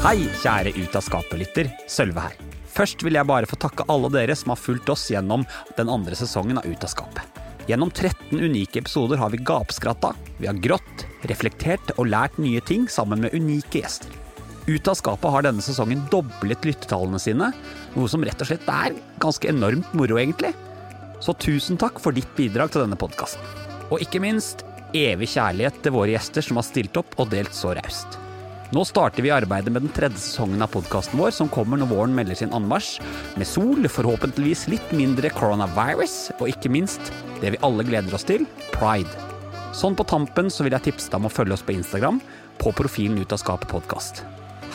Hei, kjære Ut av skapet-lytter. Sølve her. Først vil jeg bare få takke alle dere som har fulgt oss gjennom den andre sesongen av Ut av skapet. Gjennom 13 unike episoder har vi gapskratta, vi har grått, reflektert og lært nye ting sammen med unike gjester. Ut av skapet har denne sesongen doblet lyttetallene sine, noe som rett og slett er ganske enormt moro, egentlig. Så tusen takk for ditt bidrag til denne podkasten. Og ikke minst evig kjærlighet til våre gjester som har stilt opp og delt så raust. Nå starter vi arbeidet med den tredje sesongen av podkasten vår, som kommer når våren melder sin anmarsj, med sol, forhåpentligvis litt mindre coronavirus, og ikke minst det vi alle gleder oss til, pride. Sånn på tampen så vil jeg tipse deg om å følge oss på Instagram, på profilen Ut av skapet podkast.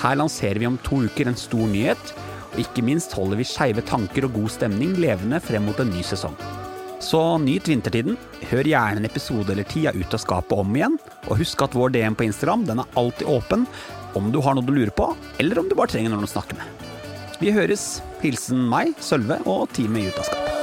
Her lanserer vi om to uker en stor nyhet, og ikke minst holder vi skeive tanker og god stemning levende frem mot en ny sesong. Så nyt vintertiden. Hør gjerne en episode eller ti av Ut av skapet om igjen. Og husk at vår DM på Instagram den er alltid åpen om du har noe du lurer på, eller om du bare trenger noen å snakke med. Vi høres. Hilsen meg, Sølve og teamet i Ut av skapet.